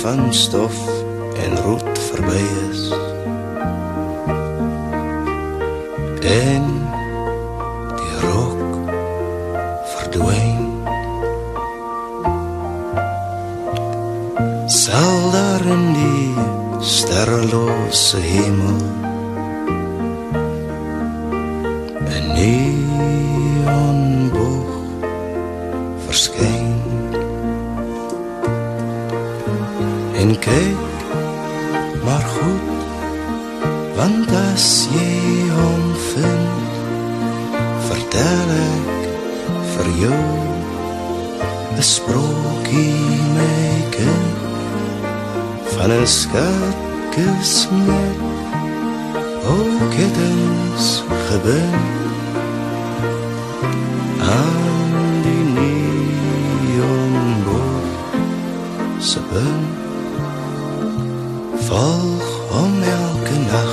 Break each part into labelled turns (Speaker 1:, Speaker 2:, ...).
Speaker 1: van stof en roet verby is. En die rook verdwyn. Sal daar in die sterrelose hemel en neonboog verskyn en kyk maar goed want as jy hom vind vertel ek vir jou 'n sprookie my kind van 'n skatkis met ook kittens gebind aan die neonboog se punt volg hom elke nag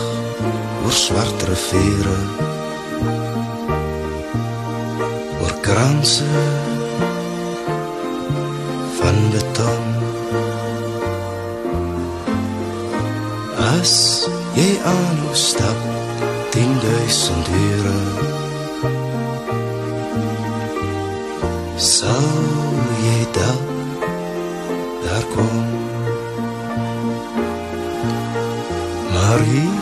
Speaker 1: oor swart riviere oor kranse van beton. As jy aan hom stap 10000 ure sal jy dan maar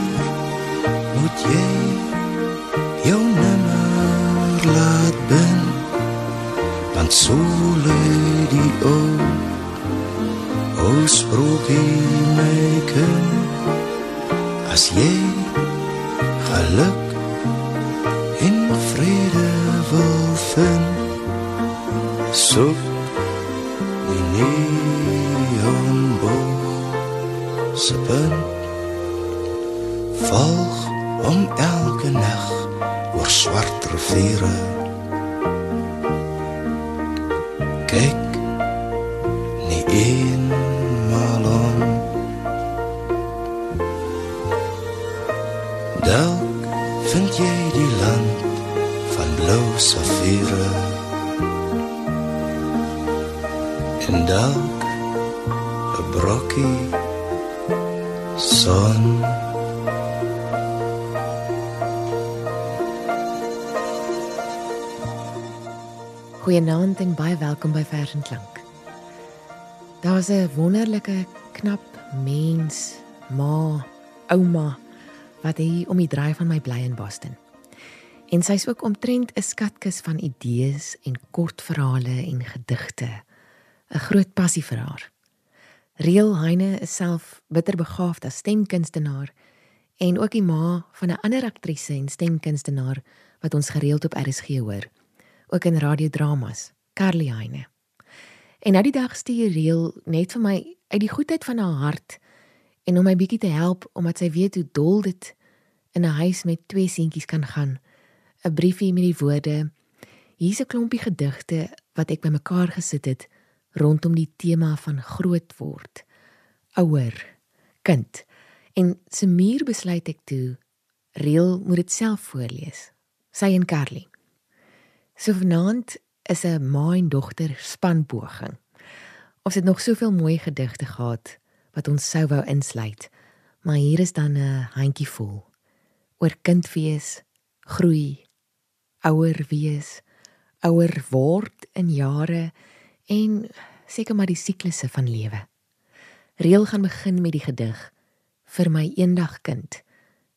Speaker 1: dalk vind jy die land van blou safiere en dalk 'n brokkie son
Speaker 2: Goeienaand en baie welkom by Vers en Klank. Daar's 'n wonderlike knap mens, ma, ouma wat hier om die draai van my bly in Boston. En sy's ook omtrent 'n skatkis van idees en kortverhale en gedigte. 'n Groot passie vir haar. Reel Heine is self bitterbegaafd as stemkunstenaar en ook die ma van 'n ander aktrise en stemkunstenaar wat ons gereeld op RSG hoor ook in radiodramas, Carly Heine. En nou die dag stuur Reel net vir my uit die goedheid van haar hart en om my bietjie te help omdat sy weet hoe dol dit in 'n huis met twee seentjies kan gaan. 'n Briefie met die woorde: Hier's 'n klompie gedigte wat ek bymekaar gesit het rondom die tema van groot word, ouer, kind. En se muur besluit ek toe Reel moet dit self voorlees. Sy en Carly. So vanaand is 'n ma en dogter spanpoging. Ons het nog soveel mooi gedigte gehad wat ons sou wou insluit. Maar hier is dan 'n handjie vol oor kind wees, groei, ouer wees, ouer word in jare en seker maar die siklusse van lewe. Reël gaan begin met die gedig vir my eendag kind.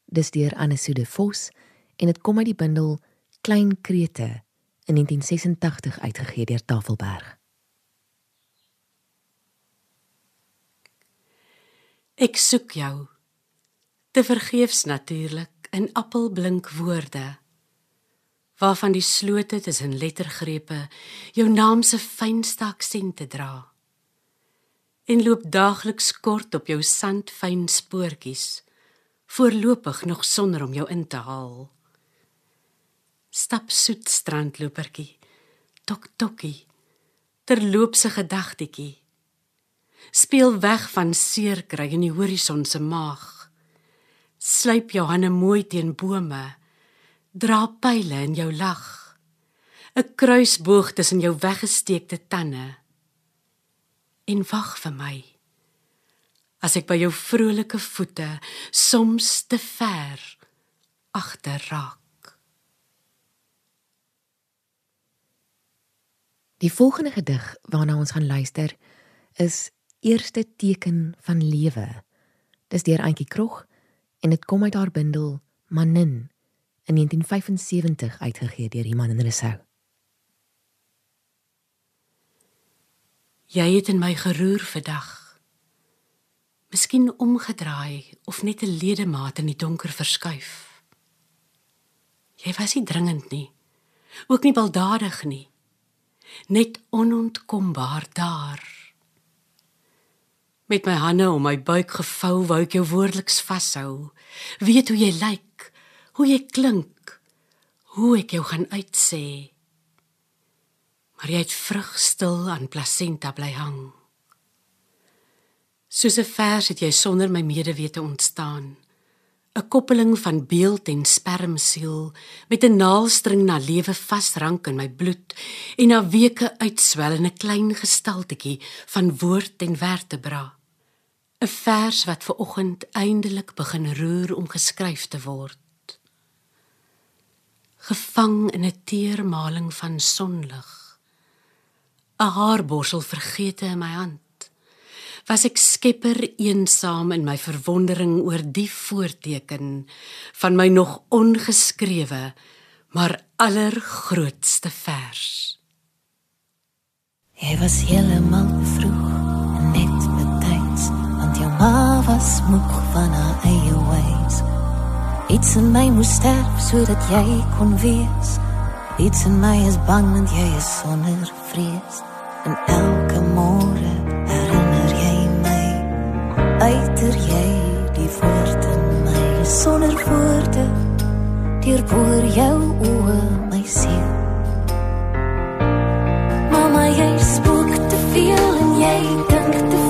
Speaker 2: Dis deur Anne Sude Vos en dit kom uit die bundel Klein Krete in 1986 uitgegee deur Tafelberg.
Speaker 3: Ek soek jou te vergeefs natuurlik in appelblink woorde waarvan die slote tussen lettergrepe jou naam se fynste aksente dra en loop daagliks kort op jou sandfyn spoortjies voorlopig nog sonder om jou in te haal. Stap soet strandlopertjie tok tokkie terloopse gedagtetjie speel weg van seer kry in die horison se maag. Sluip jou hande mooi teen bome. Dra pile in jou lag. 'n kruisboog tussen jou weggesteekte tande. En wag vir my. As ek by jou vrolike voete soms te ver agter raak.
Speaker 2: Die volgende gedig waarna ons gaan luister is Eerste teken van lewe. Dis deur Auntie Krog en dit kom uit haar bundel Manin in 1975 uitgegee deur Iman en Resou.
Speaker 3: Jy het in my geroer vandag. Miskien omgedraai of net 'n ledemaat in die donker verskuif. Jy was nie dringend nie, ook nie baldadig nie. Net onontkombaar daar. Met my hande om my buik gevou, wou ek jou woordeliks vashou. Weet hoe jy lyk, hoe jy klink, hoe ek jou gaan uitsê maar jy het vrug stil aan plasenta bly hang. Soos 'n vers het jy sonder my medewete ontstaan. 'n Koppeling van beeld en spermsiel met 'n naalstring na lewe vasrank in my bloed en na weke uitswel in 'n klein gestaltetjie van woord en vertebra. 'n Vers wat ver oggend eindelik begin roer om geskryf te word. Gevang in 'n teermaling van sonlig 'n haarborsel vergete in my hand. Was ek skepper eensaam in my verwondering oor die voorteken van my nog ongeskrewe maar allergrootste vers.
Speaker 4: Jy was heeltemal vroeg want jou ma was moeg van haar eie ways. Iets in my moes sterf sodat jy kon wees. Iets in my is bang want jy is sonder vrees. En elke môre herinner jy my uiter jy die woorde in my sonder woorde deur boor jou oë my siel Mama jy spook te veel en jy dink te veel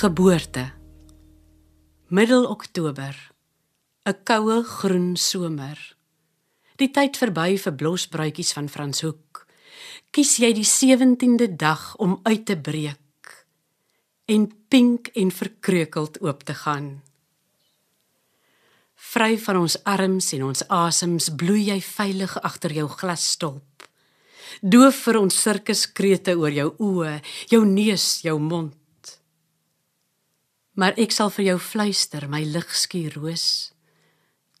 Speaker 3: Geboorte. Middel Oktober. 'n Koue groen somer. Die tyd verby vir blosbruitjies van Franshoek. Kies jy die 17de dag om uit te breek en pink en verkreukeld oop te gaan. Vry van ons arms en ons asems bloei jy veilig agter jou glasstolp. Doof vir ons sirkuskrete oor jou oë, jou neus, jou mond maar ek sal vir jou fluister my ligskuur roos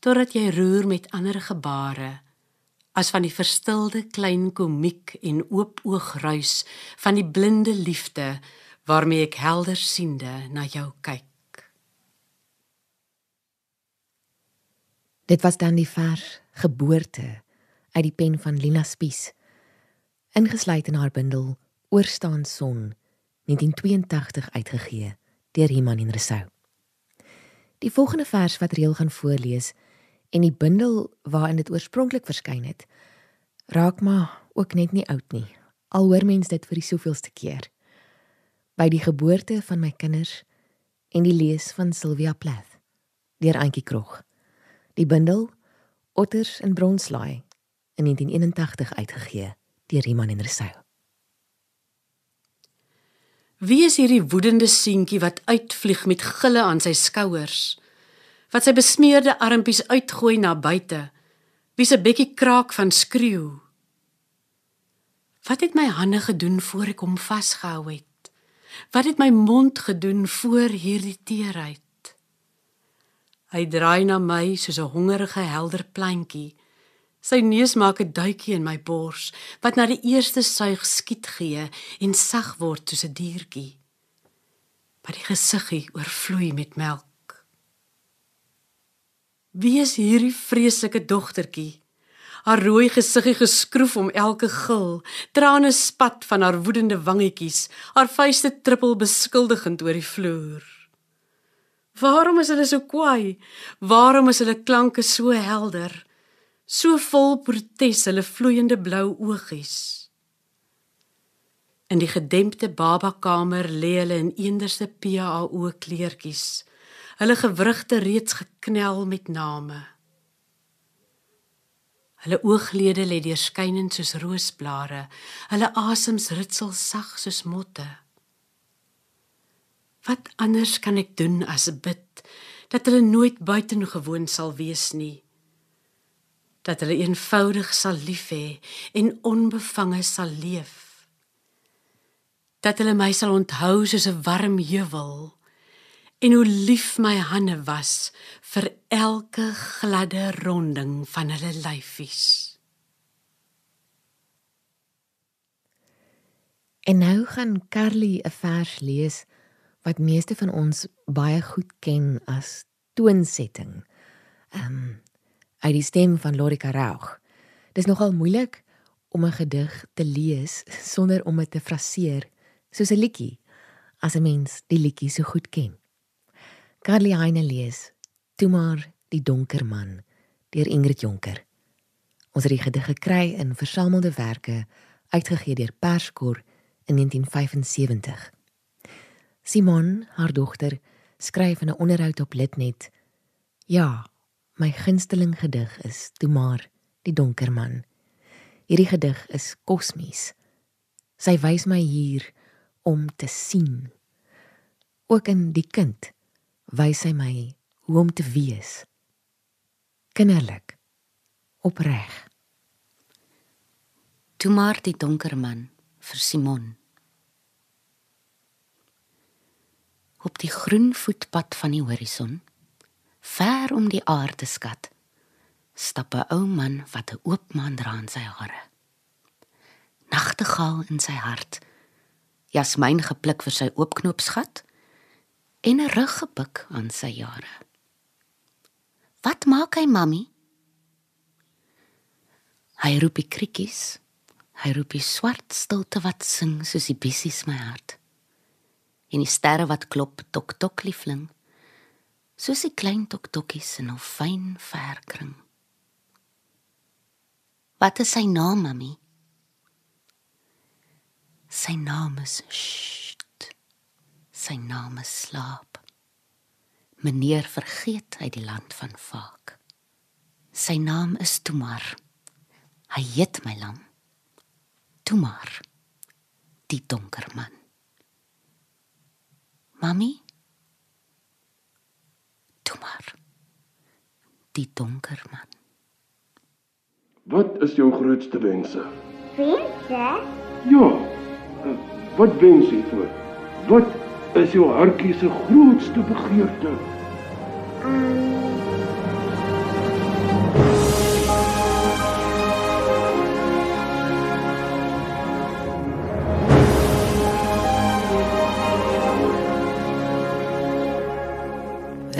Speaker 3: totdat jy roer met ander gebare as van die verstilde klein komiek en oop oog ruis van die blinde liefde waarmee ek helder siende na jou kyk.
Speaker 2: Dit was dan die vers geboorte uit die pen van Lina Spies ingesluit in haar bundel oorstaan son 1982 uitgegee deur Iman en Resou. Die volgende vers wat Reel gaan voorlees en die bundel waarin dit oorspronklik verskyn het, raak maar ook net nie oud nie. Al hoor mens dit vir die soveelste keer. By die geboorte van my kinders en die lees van Sylvia Plath deur Antjie Krog. Die bundel Otters in Bronslaai in 1981 uitgegee deur Iman en Resou.
Speaker 3: Wie is hierdie woedende seentjie wat uitvlieg met gille aan sy skouers? Wat sy besmeurde armpies uitgooi na buite? Wie se bekkie kraak van skreeu? Wat het my hande gedoen voor ek hom vasgehou het? Wat het my mond gedoen voor hierdie teerheid? Hy draai na my soos 'n hongerige helder plantjie Sy neus maak 'n duikie in my bors wat na die eerste suig skiet gee en sag word soos 'n diertjie. Maar die gesiggie oorvloei met melk. Wie is hierdie vreeslike dogtertjie? Haar rooi gesiggie geskroef om elke gil, trane spat van haar woedende wangetjies, haar vuiste trippel beskuldigend oor die vloer. Waarom is hulle so kwaai? Waarom is hulle klanke so helder? So vol protes hulle vloeiende blou oogies. In die gedempte babakamer lê hulle in eenderse PAO kleertjies. Hulle gewrigte reeds geknel met name. Hulle ooglede lê deurskynend soos roosblare. Hulle asems ritsel sag soos motte. Wat anders kan ek doen as bid dat hulle nooit buitengewoon sal wees nie? Dat hulle eenvoudig sal lief hê en onbevange sal leef. Dat hulle my sal onthou soos 'n warm heuwel en hoe lief my hande was vir elke gladde ronding van hulle lyfies.
Speaker 2: En nou gaan Carly 'n vers lees wat meeste van ons baie goed ken as toonsetting. Ehm um, uit die stem van Lorika Raug. Dis nogal moeilik om 'n gedig te lees sonder om dit te fraseer soos 'n liedjie as 'n mens die liedjie so goed ken. Carly Heine lees Toe maar die donker man deur Ingrid Jonker. Ons het die gedig gekry in versamelde werke uitgegee deur Perskor in 1975. Simon, haar dogter, skryf in 'n onderhoud op Litnet: Ja, My gunsteling gedig is Toe maar die donker man. Hierdie gedig is kosmies. Sy wys my hier om te sien. Ook in die kind wys sy my hoe om te wees. Kinderlik. Opreg.
Speaker 5: Toe maar die donker man vir Simon. Op die groen voetpad van die horison ver om die aarde skat, stap 'n ou man wat 'n oop maan dra in sy hare. Nagtegaal in sy hart, jasmyn gepluk vir sy oopknoopsgat en 'n rug gebuk aan sy jare. Wat maak hy, mami? Hy roep die krikkies. Hy roep die swart stilte wat sing soos die bissies my hart. En die sterre wat klop tok tok liefling soos die klein toktokkies in 'n fyn verkring. Wat is sy naam, mami? Sy naam is Sst. Sy naam is slaap. Meneer vergeet hy die land van Vaak. Sy naam is Tomar. Hy heet my lam. Tomar. Die donker man. Mami? Tomar. Die donker man.
Speaker 6: Wat is jou grootste wense?
Speaker 7: Wense?
Speaker 6: Ja. eh, Wat wens jy voor? Wat is jou hartjie se grootste begeerte?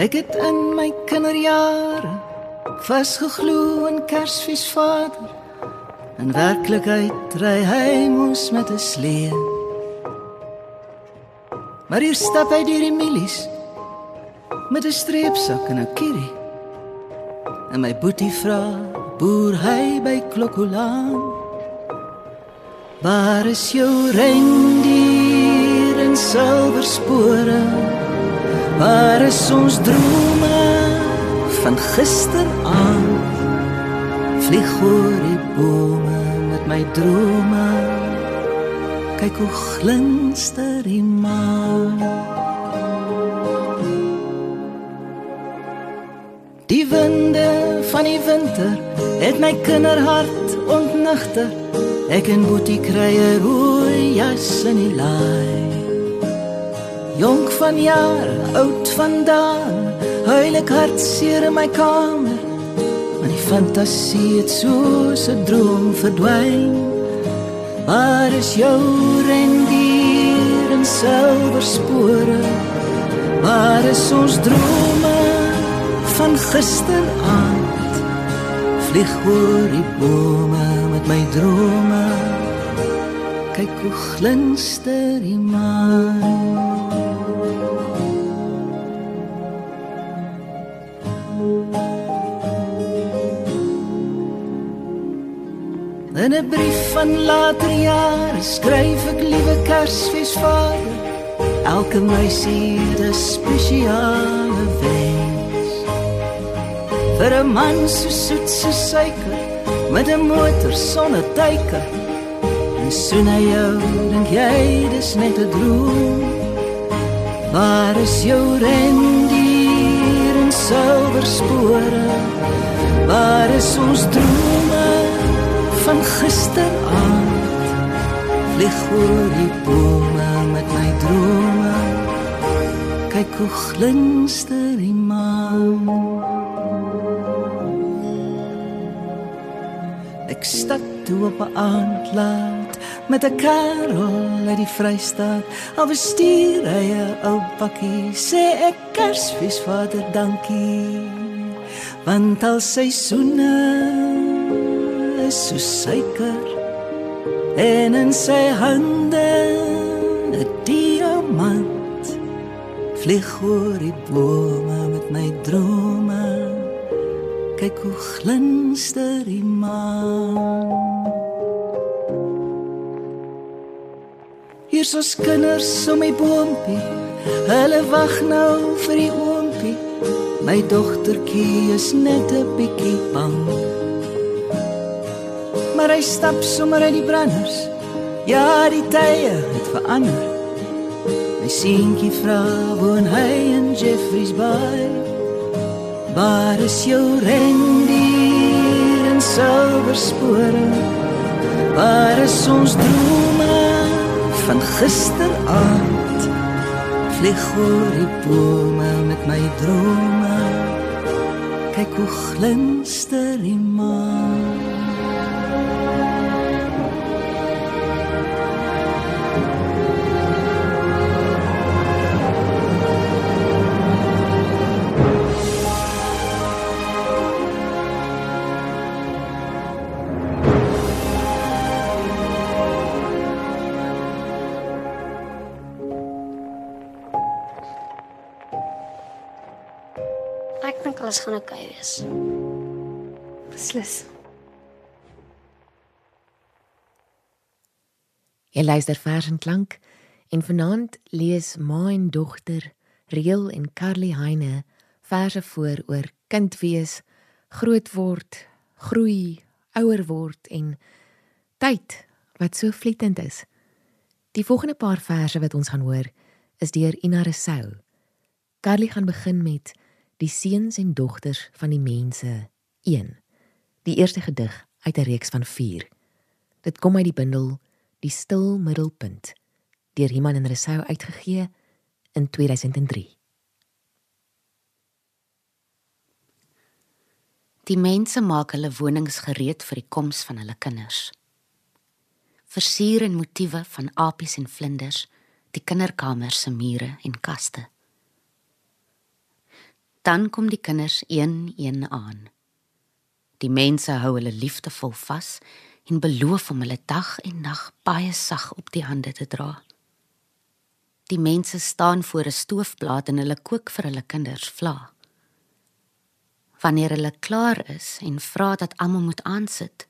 Speaker 8: Ek het in my kinderjare vasgeglo in Kersfees Vader. In werklikheid ry hy mos met 'n slee. Maar hier stap hy deur die milies met 'n streepsak en 'n kierie. En my boetie vra, boer hy by Klokkolaan? Waar is jou rendier en silwer spore? Waar is ons drome van gisteraand? Vlieg oor die bome met my drome. Kyk hoe glinster die maan. Die winde van die winter het my kinderhart ontnigter. Ek en Boetie kry 'n rooi jas in die laai. Jonk van jare, oud vandaan, huil ek hartseer in my kamer. Maar die fantasie het soos 'n droom verdwyn. Waar is jou rendier en silwer spore? Waar is ons drome van gisteraand? Vlieg oor die bome met my drome. Kyk hoe glinster die maan. In 'n brief van later jare skryf ek liewe Kersfees Vader. Elke meisie het 'n spesiale wens. Vir 'n man so soet so suiker met 'n motor sonder teiker. En soen hy jou, dink jy dis net 'n droom. Waar is jou rendier en silwer spore? Waar is ons drome van gisteraand? Vlieg oor die bome met my drome. Kyk hoe glinster die maan. Ek stap toe op 'n aand laat met 'n karel uit die Vrystaat. Al bestuur hy 'n ou pakkie, sê ek Kersfees Vader dankie. Want al seisoene so suiker en in sy hande 'n diamant vlieg oor die bome met my drome. Kyk hoe glinster die maan. Hier is kinders om my boompie. Hulle wag nou vir die oompie. My dogtertjie is net 'n bietjie bang maar hy stap sommer uit die branders ja die tye het verander my seentjie vra woon hy in Jeffreys Bay Waar is jou rendier en silwer spore? Waar is ons drome van gisteraand? Vlieg oor die bome met my drome. Kyk hoe glinster die maan.
Speaker 7: Gaan oukei okay wees.
Speaker 9: Beslis.
Speaker 2: Jy luister vers en klank En vanaand lees ma en dogter Reël en Carly Heine verse voor oor kind wees, groot word, groei, ouer word en tyd wat so vlietend is. Die volgende paar verse wat ons gaan hoor, is deur Ina Resou. Carly gaan begin met Die seuns en dogters van die mense 1. Die eerste gedig uit 'n reeks van 4. Dit kom uit die bundel Die stil middelpunt deur Iman en Resou uitgegee in 2003.
Speaker 5: Die mense maak hulle wonings gereed vir die koms van hulle kinders. Versier en motiewe van apies en vlinders, die kinderkamers se mure en kaste. Dan kom die kinders een een aan. Die mense hou hulle liefdevol vas en beloof om hulle dag en nag baie sag op die hande te dra. Die mense staan voor 'n stoofplaat en hulle kook vir hulle kinders vla. Wanneer hulle klaar is en vra dat almal moet aansit,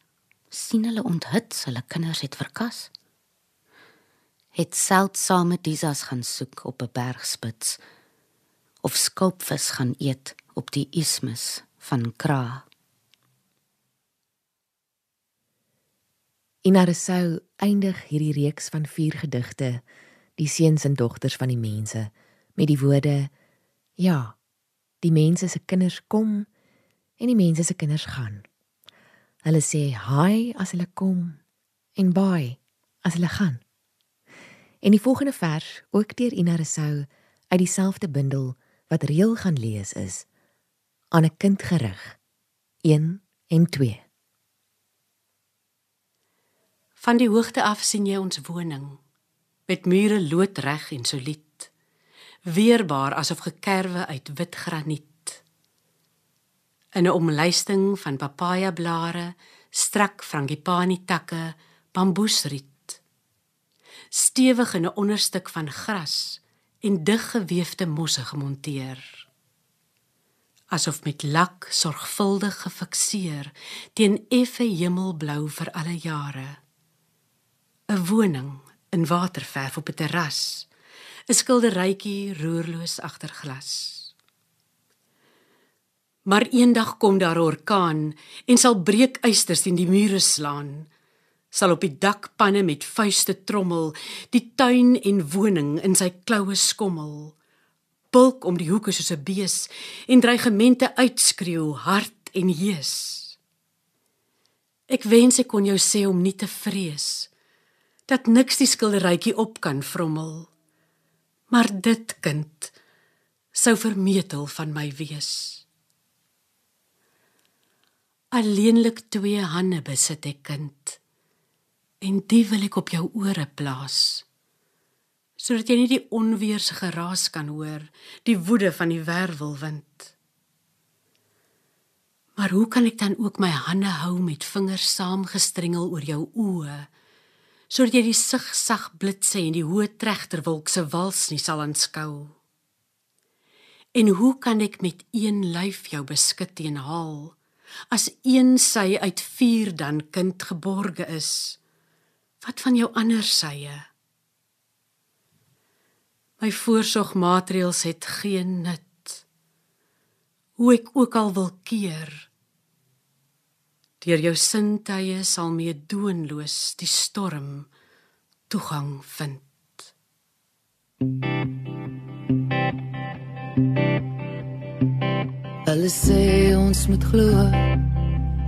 Speaker 5: sien hulle onthut hulle kinders het verkas. Het seldsame disas gaan soek op 'n bergspits of skulpvis gaan eet op die ismus van Kra.
Speaker 2: Inaresou eindig hierdie reeks van 4 gedigte, die seuns en dogters van die mense, met die woorde: Ja, die mense se kinders kom en die mense se kinders gaan. Hulle sê hi as hulle kom en bye as hulle gaan. En die volgende vers, ook deur Inaresou uit dieselfde bundel wat reël gaan lees is aan 'n kind gerig 1 en 2
Speaker 3: Van die hoogte af sien jy ons woning met mure loodreg en solied weerbaar asof gekerwe uit wit graniet. In 'n omluisting van papaja blare strak frangipani takke bamboesriet. Stewig in 'n onderstuk van gras en diggewefte mosse gemonteer asof met lak sorgvuldig gefikseer teen effe hemelblou vir alle jare. 'n woning in waterverf op 'n terras 'n skilderytjie roerloos agter glas. Maar eendag kom daar 'n orkaan en sal breekysters in die mure slaan sal op die dakpanne met vuiste trommel, die tuin en woning in sy kloue skommel. Bulk om die hoeke soos 'n bees en dreigemente uitskreeu hard en hees. Ek wens ek kon jou sê om nie te vrees dat niks die skilderytjie op kan vrommel. Maar dit kind sou vermetel van my wees. Alleenlik twee hande besit ek kind en die wil ek op jou ore plaas sodat jy nie die onweer se geraas kan hoor die woede van die werwelwind maar hoe kan ek dan ook my hande hou met vingers saamgestrengel oor jou oë sodat jy die sigsag blitse en die hoë tregterwolk se wals nie sal aanskou? En hoe kan ek met een lyf jou beskik teen haal as een sy uit vier dan kind geborge is Wat van jou ander sye? My voorsorgmaatreëls het geen nut. Hoe ek ook al wil keer. Deur jou sintuie sal mee doenloos die storm toegang vind.
Speaker 10: Hulle sê ons moet glo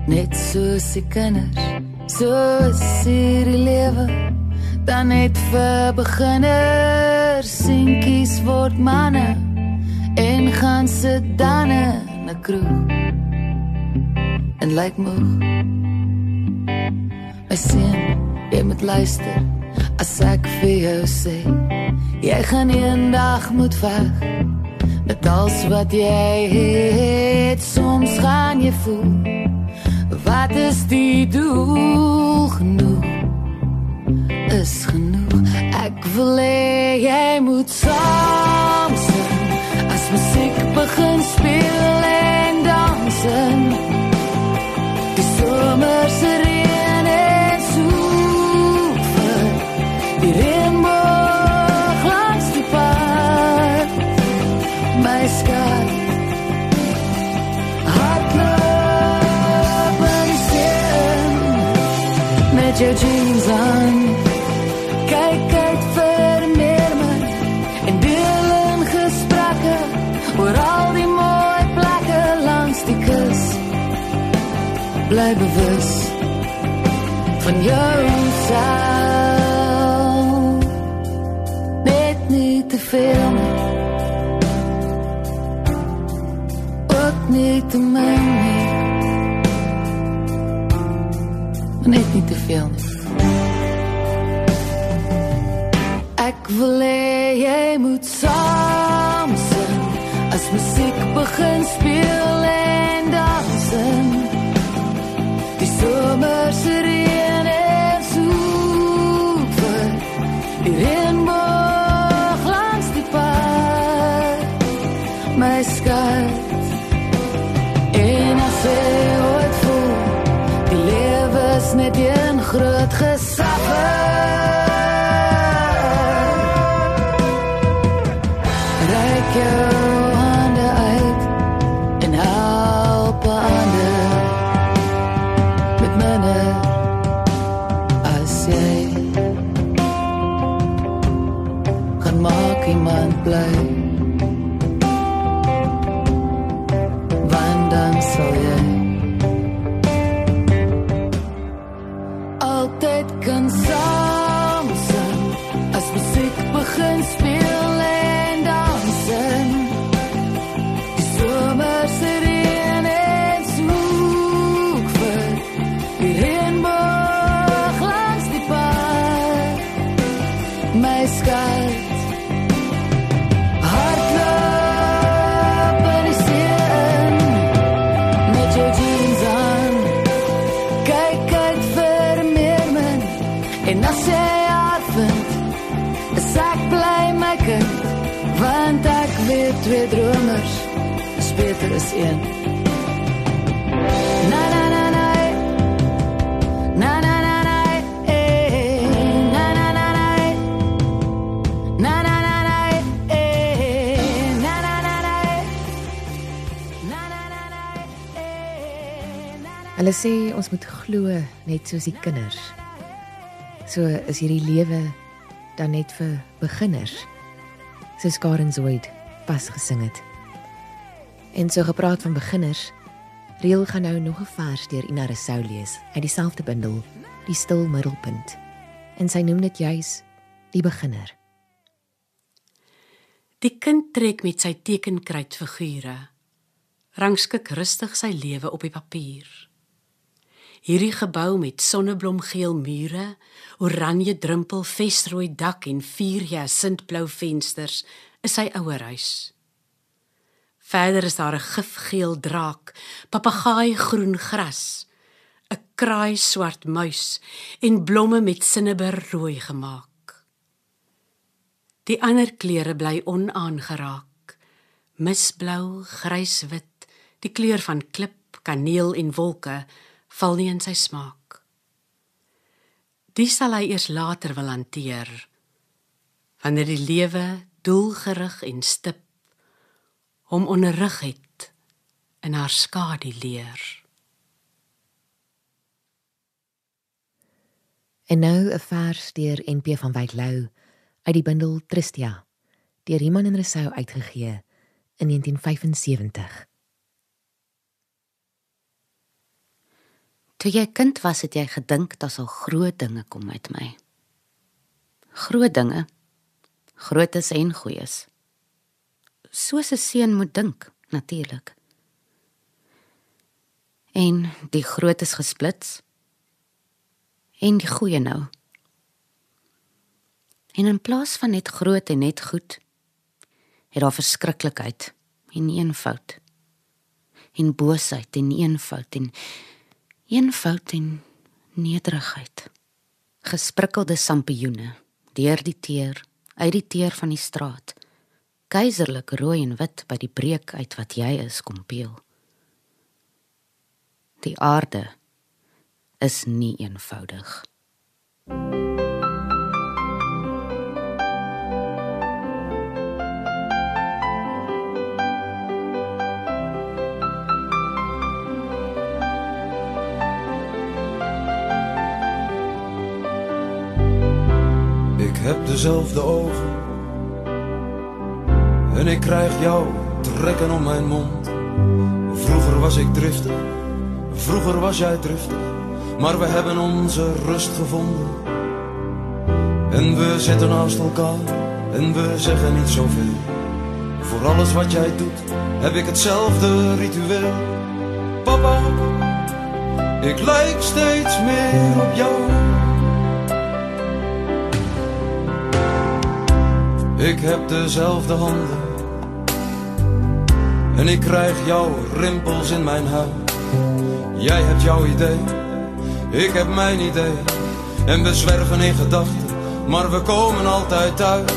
Speaker 10: net soos se kinders So is die lewe dan net vir beginners sinkies word manne en gaan sit dan in 'n kroeg. En lyk moeg my sien jy moet luister as ek vir jou sê jy gaan eendag moet weg met alles wat jy het soms gaan jy voel Wat is die doel genoeg? Is genoeg. Ek wil hê jy moet saam sing. As musiek begin speel en dans. Bly bewus van jou self. Net nie te veel nie. Ook nie te min nie. Net nie te veel nie. Ek wil hê jy moet saam sing as musiek begin speel en dans.
Speaker 2: Glo net soos die kinders. So is hierdie lewe dan net vir beginners. Soos Karen Zoid pas gesing het. En so gepraat van beginners, Riel gaan nou nog 'n vers deur Ina Rousseau lees uit dieselfde bundel, Die stil middelpunt. En sy noem dit juis die beginner.
Speaker 3: Die kind trek met sy tekenkruitfigure. Rangskik rustig sy lewe op die papier. Hierdie gebou met sonneblomgeel mure, oranje drumpel, vesrooi dak en vier jasintblou vensters is sy ouerhuis. Verder is daar 'n gifgeel draak, papegaai groen gras, 'n kraai swart muis en blomme met sinneber rooi gemaak. Die ander kleure bly onaangeraak. Misblou, gryswit, die kleur van klip, kaneel en wolke val nie in sy smaak. Dit sal hy eers later wil hanteer. Wanneer die lewe doelgerig en stip hom onderrig het in haar skadu leer.
Speaker 2: En nou 'n vers deur NP van Wyk Lou uit die bundel Tristia deur Iman en Rousseau uitgegee in 1975.
Speaker 5: Toe jy kind was, het jy gedink daar sal groot dinge kom uit my. Groot dinge. Grootes en goeies. Soos 'n seun moet dink, natuurlik. En die grootes gesplits. En die goeie nou. En in plaas van net groot en net goed, het daar verskriklikheid en eenvoud. En boosheid en eenvoud en eenvoud en nederigheid. Gesprikkelde sampioene deur die teer, uit die teer van die straat. Keiserlik rooi en wit by die breek uit wat jy is kom peel. Die aarde is nie eenvoudig.
Speaker 11: Ik heb dezelfde ogen en ik krijg jou
Speaker 12: trekken om mijn mond. Vroeger was ik driftig, vroeger was jij driftig. Maar we hebben onze rust gevonden. En we zitten naast elkaar en we zeggen niet zoveel. Voor alles wat jij doet heb ik hetzelfde ritueel. Papa, ik lijk steeds meer op jou. Ik heb dezelfde handen. En ik krijg jouw rimpels in mijn huid. Jij hebt jouw idee, ik heb mijn idee. En we zwerven in gedachten, maar we komen altijd thuis.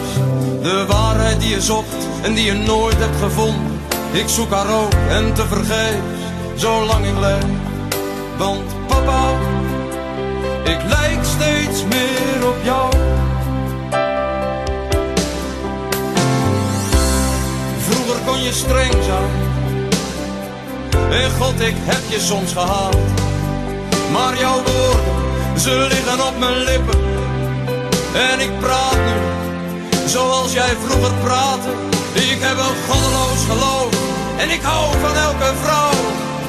Speaker 12: De waarheid die je zocht en die je nooit hebt gevonden. Ik zoek haar ook en te vergeefs, zolang ik leef. Want papa, ik lijk steeds meer op jou. Kon je streng zijn. En God, ik heb je soms gehaald. Maar jouw woorden, ze liggen op mijn lippen. En ik praat nu, zoals jij vroeger praatte. Ik heb een goddeloos geloof. En ik hou van elke vrouw.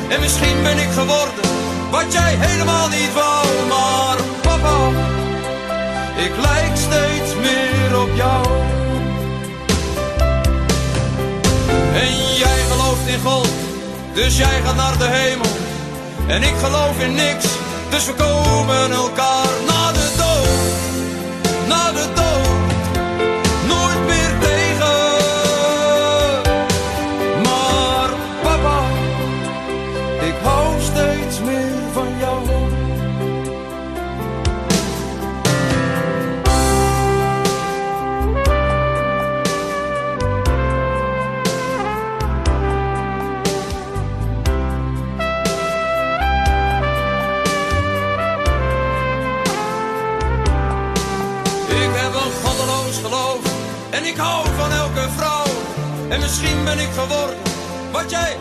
Speaker 12: En misschien ben ik geworden, wat jij helemaal niet wou. Maar papa, ik lijk steeds meer op jou. In God, dus jij gaat naar de hemel. En ik geloof in niks, dus we komen elkaar na En misschien ben ik geworden wat jij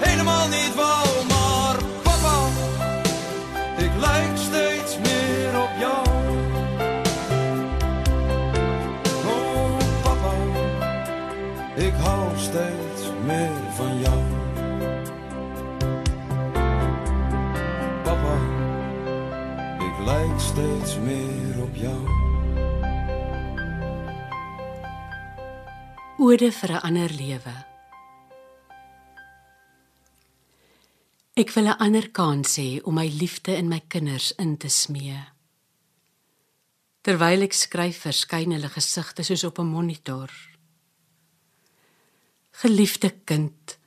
Speaker 3: Ode vir 'n ander lewe. Ek wil 'n ander kans hê om my liefde in my kinders in te smee. Terwyl ek skryf, verskyn hulle gesigte soos op 'n monitor. Geliefde kind,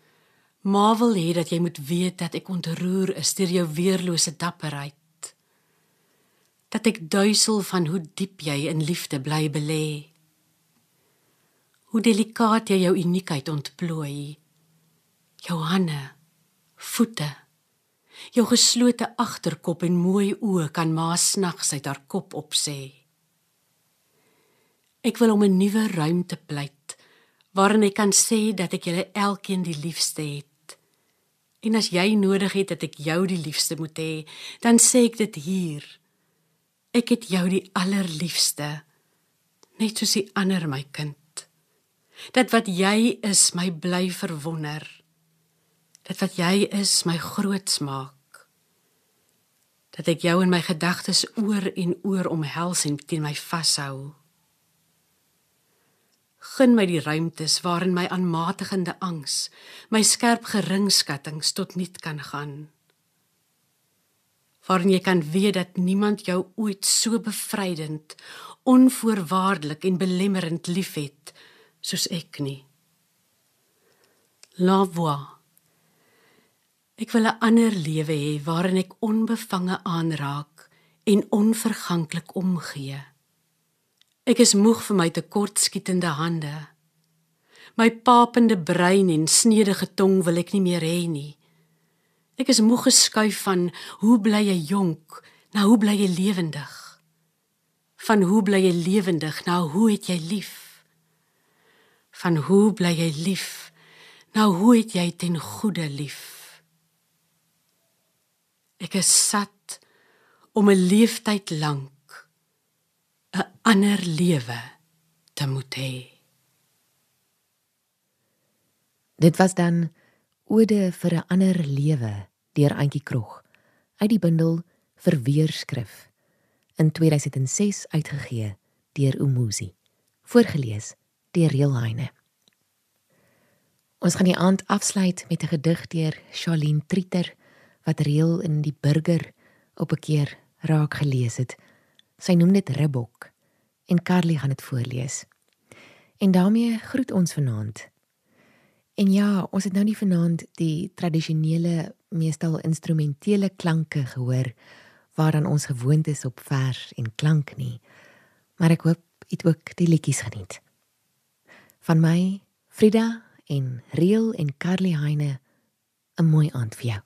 Speaker 3: ma wil hê dat jy moet weet dat ek ontroer is deur jou weerlose dapperheid. Dat ek duisel van hoe diep jy in liefde bly belê hoe delikaat jy jou uniekheid ontplooi. Jou hande, voete, jou geslote agterkop en mooi oë kan ma snags uit haar kop opsê. Ek wil om 'n nuwe ruimte pleit waarin ek kan sê dat ek julle elkeen die liefste het. En as jy nodig het dat ek jou die liefste moet hê, dan sê ek dit hier. Ek het jou die allerliefste, net soos die ander my kind dat wat jy is my bly verwonder. Dat wat jy is my groots maak. Dat ek jou in my gedagtes oor en oor omhels en teen my vashou. Gun my die ruimtes waarin my aanmatigende angs my skerp geringskattings tot niet kan gaan. Waarin jy kan weet dat niemand jou ooit so bevrydend onvoorwaardelik en belemmerend liefhet soos ek nie. La voix. Ek wil 'n ander lewe hê waarin ek onbevange aanraak en onverganklik omgee. Ek is moeg vir my tekortskietende hande. My papende brein en snedige tong wil ek nie meer hê nie. Ek is moeg geskuif van hoe bly jy jonk na hoe bly jy lewendig. Van hoe bly jy lewendig na hoe het jy lief? Van hoe bly jy lief? Nou hoe het jy ten goeie lief? Ek is sat om 'n leeftyd lank 'n ander lewe te moet hê.
Speaker 2: Dit was dan Ode vir 'n ander lewe deur Antjie Krog uit die bundel Verweerskrif in 2006 uitgegee deur Umuzi. Voorgeles deur Reelheine. Ons gaan die aand afsluit met 'n gedig deur Charlene Trieter wat Reel in die Burger op 'n keer raak gelees het. Sy noem dit Ribbok en Carly gaan dit voorlees. En daarmee groet ons vanaand. En ja, ons het nou nie vanaand die tradisionele meestal instrumentele klanke gehoor waaraan ons gewoond is op vers en klank nie. Maar ek hoop het ook die liedjies geniet. Van my, Frida en Reel en Carly Heine 'n mooi aand vir jou.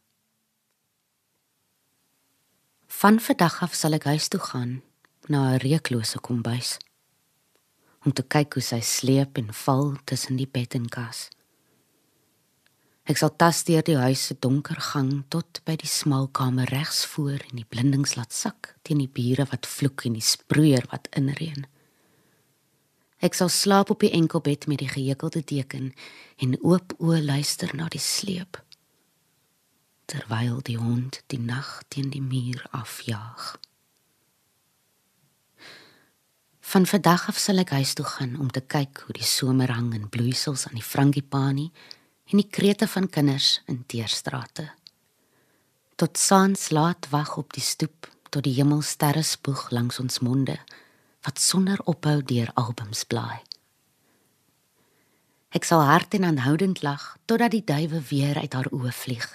Speaker 5: Van vandag af sal ek huis toe gaan na 'n reuklose kombuis om te kyk hoe sy sleep en val tussen die bed en kas. Ek sal tas deur die huis se donker gang tot by die smal kamer regs voor en die blindings laat sak teen die bure wat vloek en die sproeier wat inreën. Ek sal slaap op die enkelbed met die gehekelde deken en oop oë luister na die sleep terwyl die hond die nag teen die muur afjaag. Van vandag af sal ek huis toe gaan om te kyk hoe die somer hang in bloeisels aan die frangipani en die krete van kinders in teerstrate. Tot saans laat wag op die stoep tot die hemelsterre spoeg langs ons monde wat sonder ophou deur albums blaai. Ek sal hard en aanhoudend lag totdat die duwe weer uit haar oë vlieg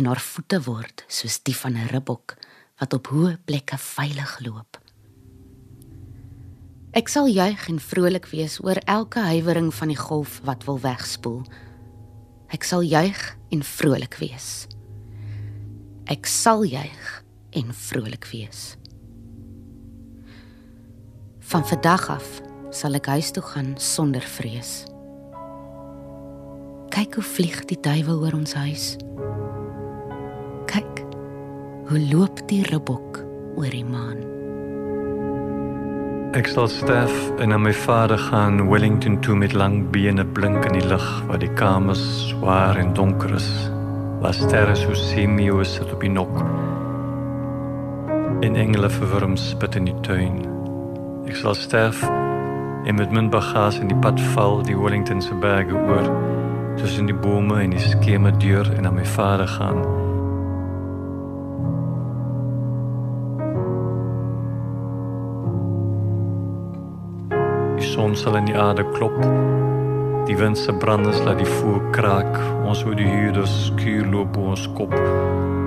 Speaker 5: en haar voete word soos die van 'n ribbok wat op hoë plekke veilig loop. Ek sal juig en vrolik wees oor elke huiwering van die golf wat wil wegspoel. Ek sal juig en vrolik wees. Ek sal juig en vrolik wees. Van vandag af sal ek huis toe gaan sonder vrees. Kyk hoe vlieg die duwe oor ons huis. Kyk hoe loop die ribbok oor die maan.
Speaker 13: Ek sal sterf en na my vader gaan Wellington toe met lang bene blink in die lug waar die kamers swaar en donker is. Waar sterre so semio sit op die nok. En engele verwurm spit in die tuin. Ek sal sterf en met my bagasie in die pad val die Wellington se berge oor tussen die bome en die skeme deur en na my vader gaan. Die son sal in die aarde klop. Die wind se branders laat die voer kraak. Ons hoor die huurders skuur loop op ons kop.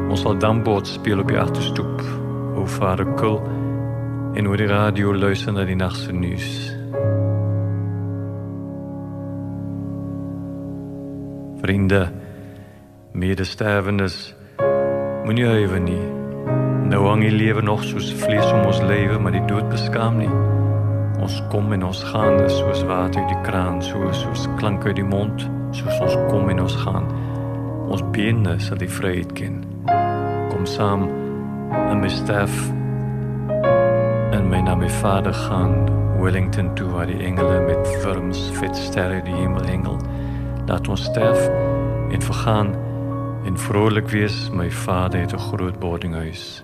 Speaker 13: Ons sal dambord speel op die agterstoep. O vader kul en oor die radio luister na die nagse nuus. Vriende, medesterwendes, moenie huiwer nie. Nou hang die lewe nog soos vlees om ons lewe, maar die dood beskaam nie. Ons kom en ons gaan soos water uit die kraan, soos soos klank uit die mond, soos ons kom en ons gaan. Ons bene sal die vryheid ken. Kom saam en my sterf en my na my vader gaan Wellington toe waar die engele met vorms vet sterre die hemel hengel. Laat ons sterf en vergaan en vrolik wees. My vader het 'n groot boardinghuis